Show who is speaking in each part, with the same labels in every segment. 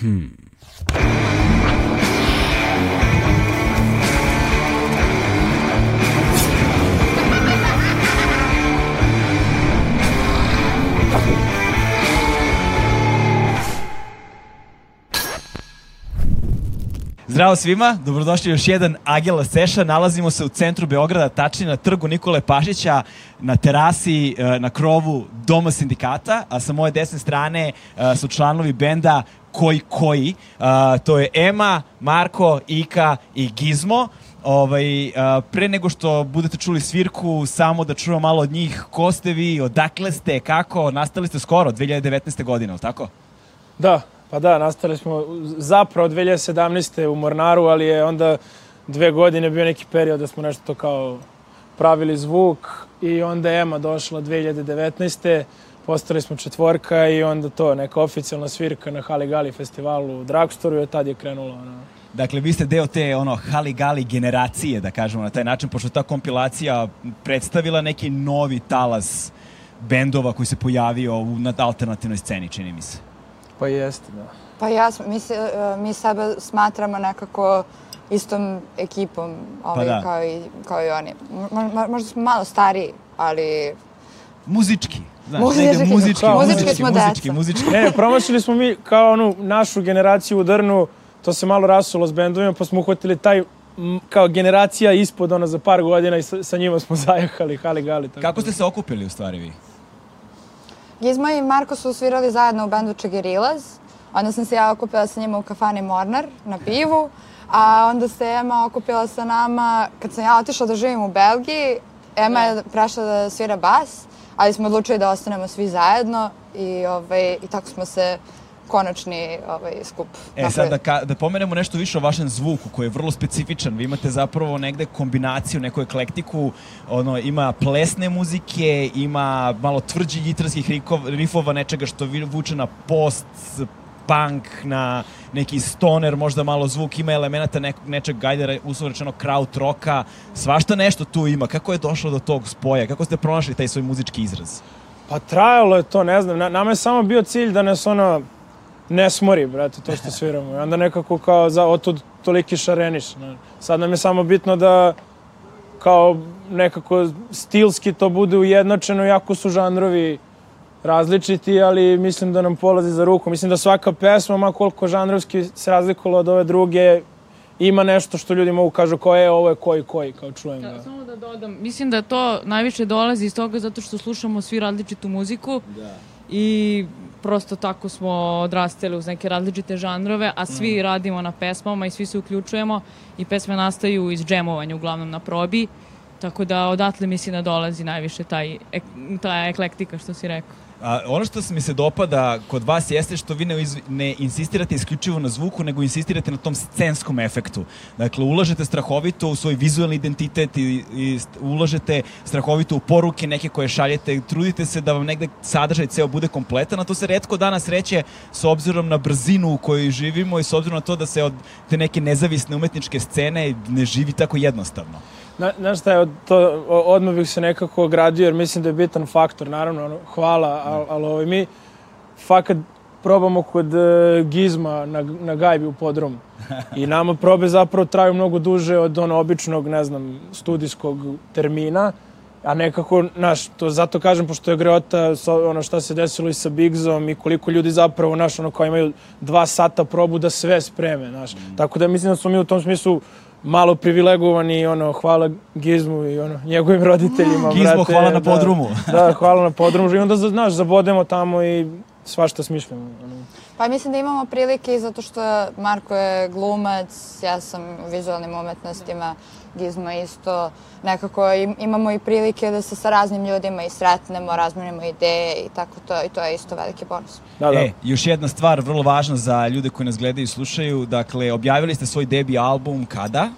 Speaker 1: Hmm. Zdravo svima, dobrodošli u još jedan Agela Seša. Nalazimo se u centru Beograda, tačnije na trgu Nikole Pašića, na terasi, e, na krovu Doma sindikata, a sa moje desne strane e, su članovi benda Koji Koji. E, To je Ema, Marko, Ika i Gizmo. Ovaj, pre nego što budete čuli svirku, samo da čujemo malo od njih. Ko ste vi, odakle ste, kako? Nastali ste skoro, 2019. godine, ali tako?
Speaker 2: Da, pa da, nastali smo zapravo 2017. u Mornaru, ali je onda dve godine bio neki period da smo nešto to kao pravili zvuk i onda je Ema došla 2019. Postali smo četvorka i onda to, neka oficijalna svirka na Hali Gali festivalu u Dragstoru i od tad je krenulo ono,
Speaker 1: Dakle, vi ste deo te ono hali-gali generacije, da kažemo na taj način, pošto ta kompilacija predstavila neki novi talas bendova koji se pojavio na alternativnoj sceni, čini mi se.
Speaker 2: Pa jeste, da.
Speaker 3: Pa ja, mi, se, e, mi sebe smatramo nekako istom ekipom ovaj,
Speaker 1: da.
Speaker 3: kao, i, kao i oni. Mo, mo, možda smo malo stariji, ali
Speaker 1: Muzički. Znaš,
Speaker 3: Muzički.
Speaker 1: negde muzički,
Speaker 2: Kao,
Speaker 1: muzički,
Speaker 3: muzički smo
Speaker 1: muzički,
Speaker 3: deca.
Speaker 1: muzički.
Speaker 2: Ne, ne, promašili smo mi kao onu našu generaciju u Drnu, to se malo rasulo s bendovima, pa smo uhvatili taj kao generacija ispod ono za par godina i sa, sa njima smo zajahali Hali Gali. Tako
Speaker 1: Kako
Speaker 2: da.
Speaker 1: ste se okupili u stvari vi?
Speaker 3: Gizmo i Marko su svirali zajedno u bendu Čegerilaz. Onda sam se ja okupila sa njima u kafani Mornar na pivu. A onda se Ema okupila sa nama, kad sam ja otišla da živim u Belgiji, Ema je prešla da svira bas, ali smo odlučili da ostanemo svi zajedno i, ovaj, i tako smo se konačni ovaj, skup
Speaker 1: E sad da, ka, da pomenemo nešto više o vašem zvuku koji je vrlo specifičan. Vi imate zapravo negde kombinaciju, neku eklektiku, ono, ima plesne muzike, ima malo tvrđih gitarskih rifova, nečega što vuče na post, punk, na neki stoner, možda malo zvuk, ima elemenata nekog nečeg, ajde re- uslovno rečeno, kraut roka, svašta nešto tu ima. Kako je došlo do tog spoja? Kako ste pronašli taj svoj muzički izraz?
Speaker 2: Pa trajalo je to, ne znam, na, nama je samo bio cilj da nas ono ne smori, brate, to što sviramo. I onda nekako kao za, otud toliki šareniš. Ne. Sad nam je samo bitno da kao nekako stilski to bude ujednačeno, jako su žanrovi različiti, ali mislim da nam polazi za ruku. Mislim da svaka pesma, ma koliko žanrovski se razlikovala od ove druge, ima nešto što ljudi mogu kažu kao je, ovo je koji koji, kao čujem
Speaker 4: Da,
Speaker 2: ga.
Speaker 4: samo da dodam, mislim da to najviše dolazi iz toga zato što slušamo svi različitu muziku
Speaker 1: Da.
Speaker 4: I prosto tako smo odrastali uz neke različite žanrove, a svi radimo na pesmama i svi se uključujemo i pesme nastaju iz džemovanja, uglavnom na probi, tako da odatle mislim da dolazi najviše taj, ta eklektika što si rekao.
Speaker 1: A, ono što mi se dopada kod vas jeste što vi ne, ne insistirate isključivo na zvuku, nego insistirate na tom scenskom efektu. Dakle, ulažete strahovito u svoj vizualni identitet i, i ulažete strahovito u poruke neke koje šaljete. Trudite se da vam negde sadržaj ceo bude kompletan, a to se redko danas reće s obzirom na brzinu u kojoj živimo i s obzirom na to da se od te neke nezavisne umetničke scene ne živi tako jednostavno.
Speaker 2: Na, znaš šta je, to, odmah bih se nekako ogradio jer mislim da je bitan faktor, naravno, hvala, ali al, ovaj, mi fakat probamo kod e, Gizma na, na gajbi u podrumu. I nama probe zapravo traju mnogo duže od ono običnog, ne znam, studijskog termina, a nekako, znaš, to zato kažem, pošto je greota ono šta se desilo i sa Bigzom i koliko ljudi zapravo, znaš, ono, kao imaju dva sata probu da sve spreme, znaš. Tako da mislim da smo mi u tom smislu malo privilegovani, ono, hvala Gizmu i ono, njegovim roditeljima,
Speaker 1: Gizmo,
Speaker 2: brate,
Speaker 1: hvala na
Speaker 2: da.
Speaker 1: podrumu.
Speaker 2: Da, hvala na podrumu. I onda, znaš, zabodemo tamo i svašta smišljamo. Ono.
Speaker 3: Pa mislim da imamo prilike i zato što Marko je glumac, ja sam u vizualnim umetnostima, Gizmo isto. Nekako im- imamo i prilike da se sa raznim ljudima i sretnemo, razmenimo ideje i tako to. I to je isto veliki bonus.
Speaker 2: Da, da.
Speaker 1: E, još jedna stvar vrlo važna za ljude koji nas gledaju i slušaju. Dakle, objavili ste svoj debi album kada?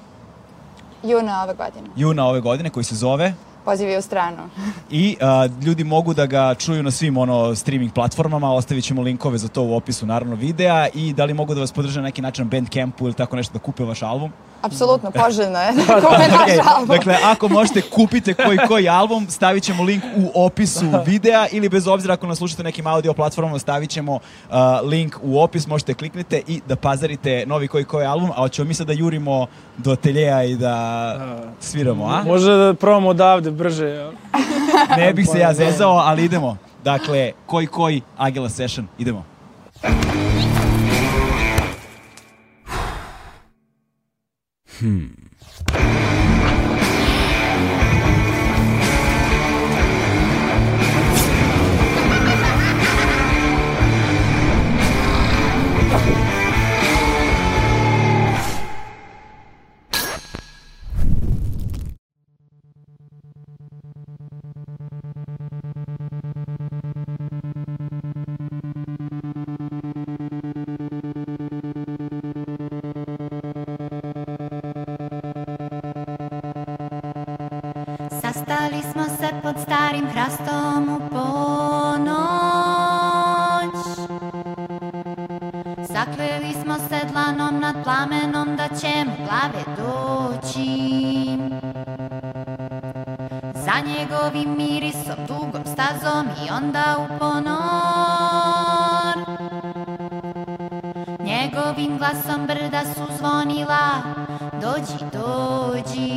Speaker 3: Juna ove godine.
Speaker 1: Juna ove godine koji se zove
Speaker 3: Pozivi u stranu.
Speaker 1: i a, ljudi mogu da ga čuju na svim ono streaming platformama, ostavit ćemo linkove za to u opisu naravno videa i da li mogu da vas podrže na neki način na Bandcampu ili tako nešto da kupe vaš album?
Speaker 3: Apsolutno, poželjno je. Kome naš
Speaker 1: Okej,
Speaker 3: album.
Speaker 1: Dakle, ako možete kupite koji koji album, stavit ćemo link u opisu videa ili bez obzira ako nas slušate nekim audio platformama, stavit ćemo uh, link u opis, možete kliknite i da pazarite novi koji koji album, a hoćemo mi sad da jurimo do ateljeja i da sviramo, a?
Speaker 2: Može da probamo odavde brže. jel?
Speaker 1: Ne bih se ja zezao, ali idemo. Dakle, koji koji Agila Session, idemo.
Speaker 5: Sastali njegovim mirisom, dugom stazom i onda u ponor. Njegovim glasom brda su zvonila Dođi, dođi.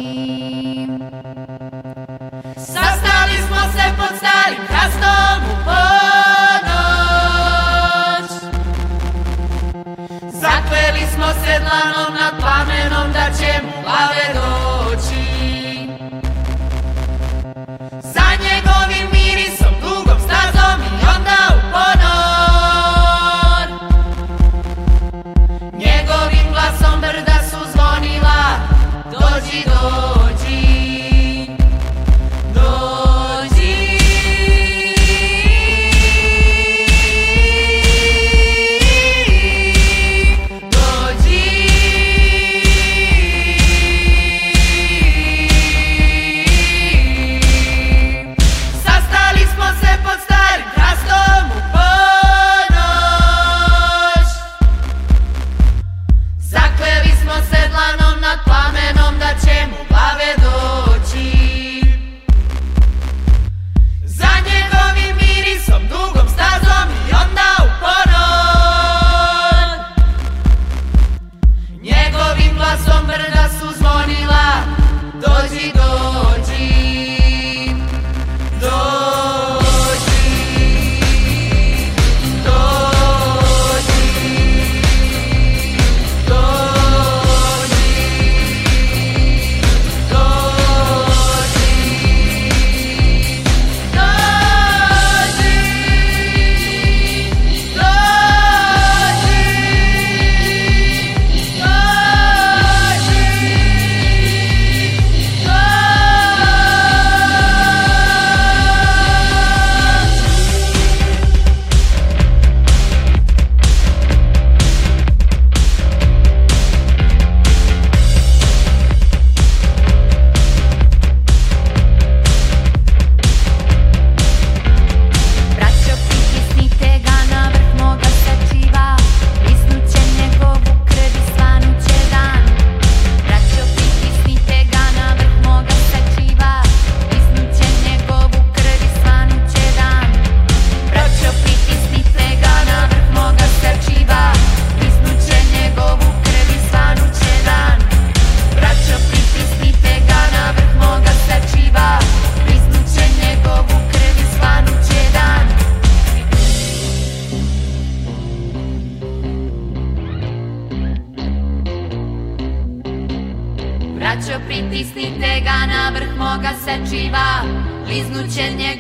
Speaker 5: Sastali smo se pod starim hrastom u ponoć. Zakleli smo se dlanom nad plamenom da ćemo u glave doći
Speaker 6: Визнучення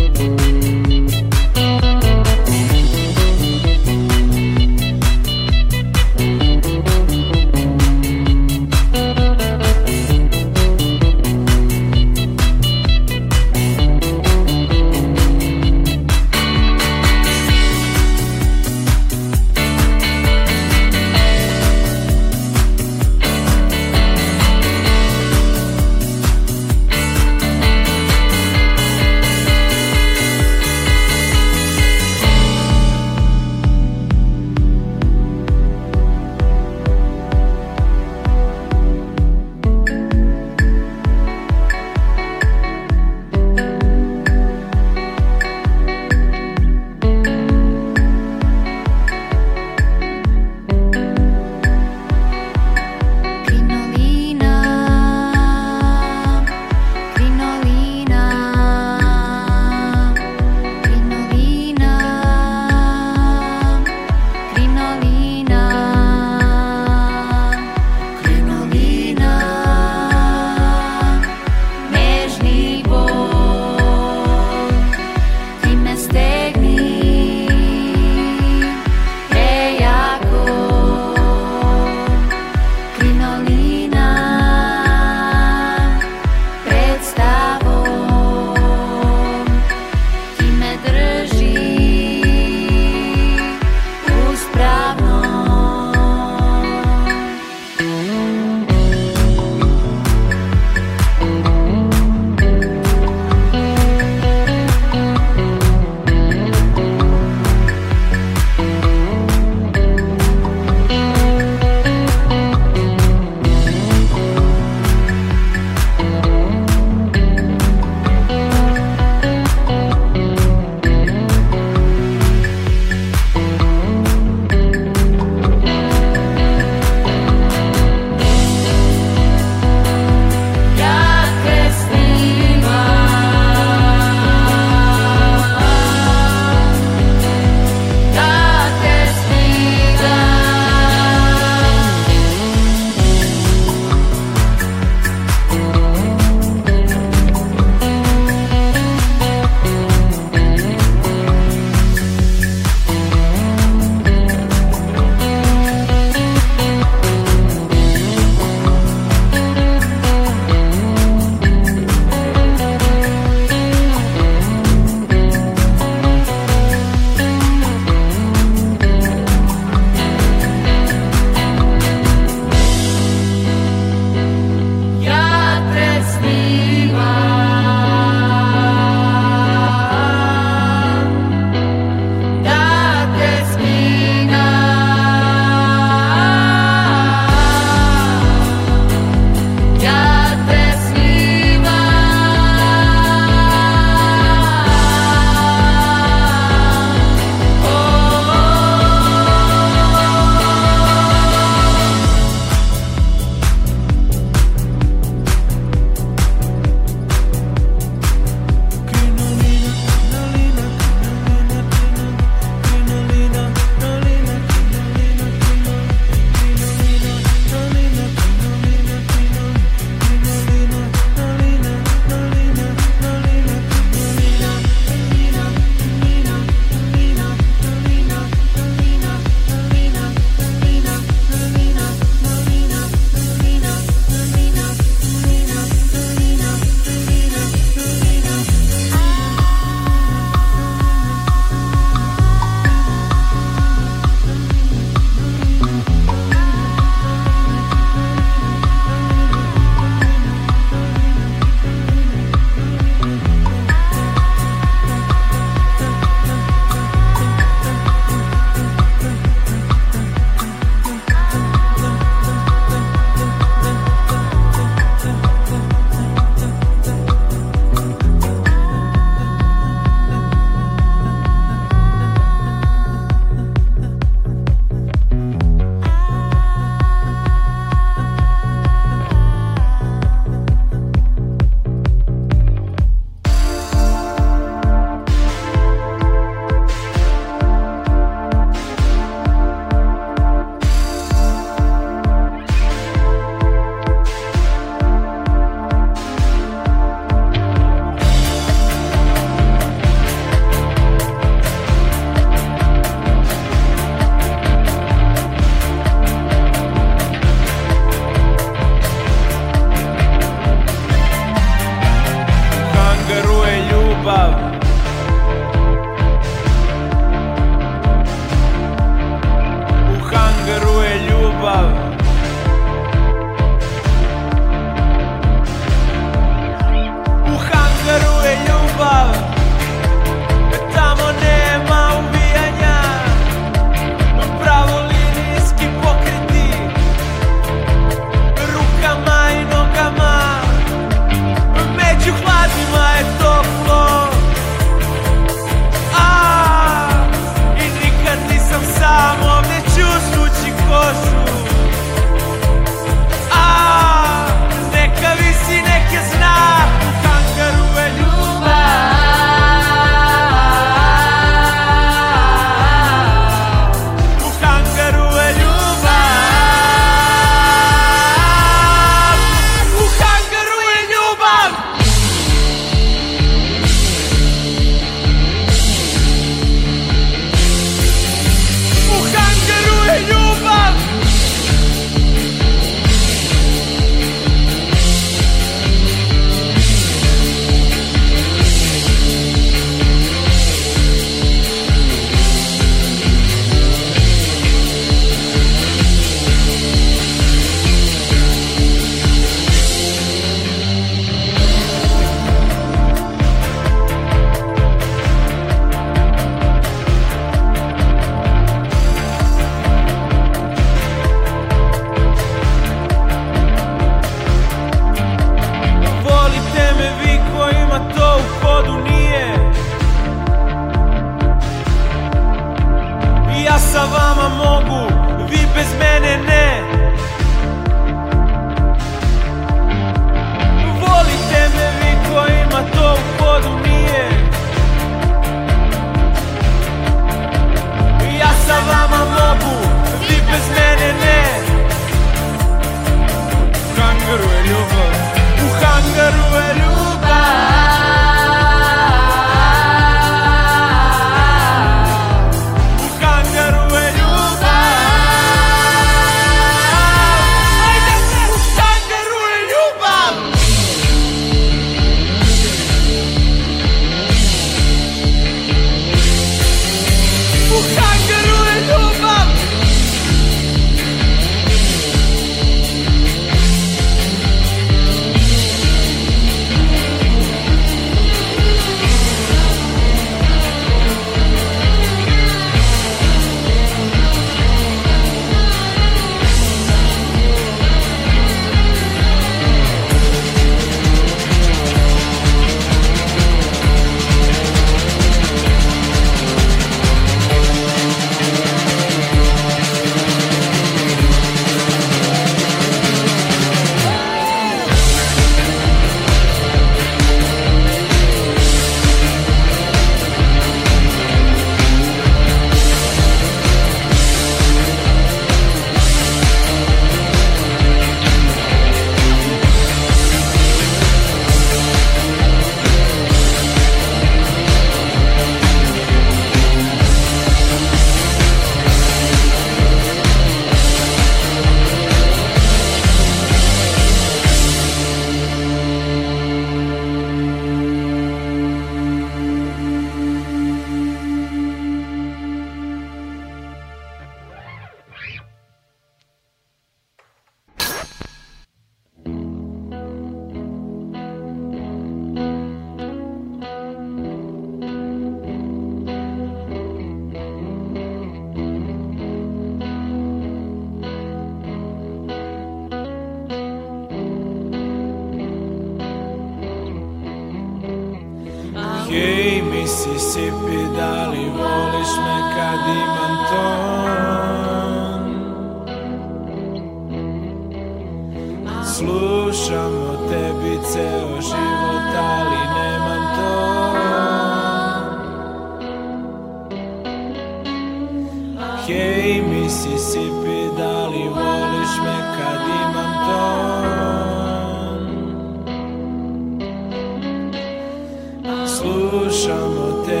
Speaker 6: słyszam o tym.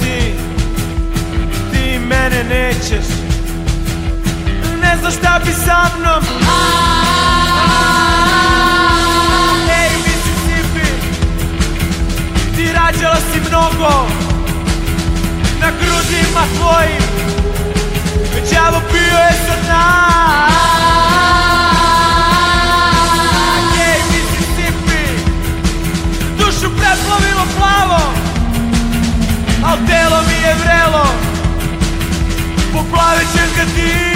Speaker 6: ti Ti mene nećeš. Ne znaš šta bi sa mnom. Ej Mississippi Ti rađala si mnogo. Na grudima tvojim Već javo bio je za nas. Ej Mississippi Dušu preplavilo plavo Celo telo mi je vrelo Poplavit ćem ga ti.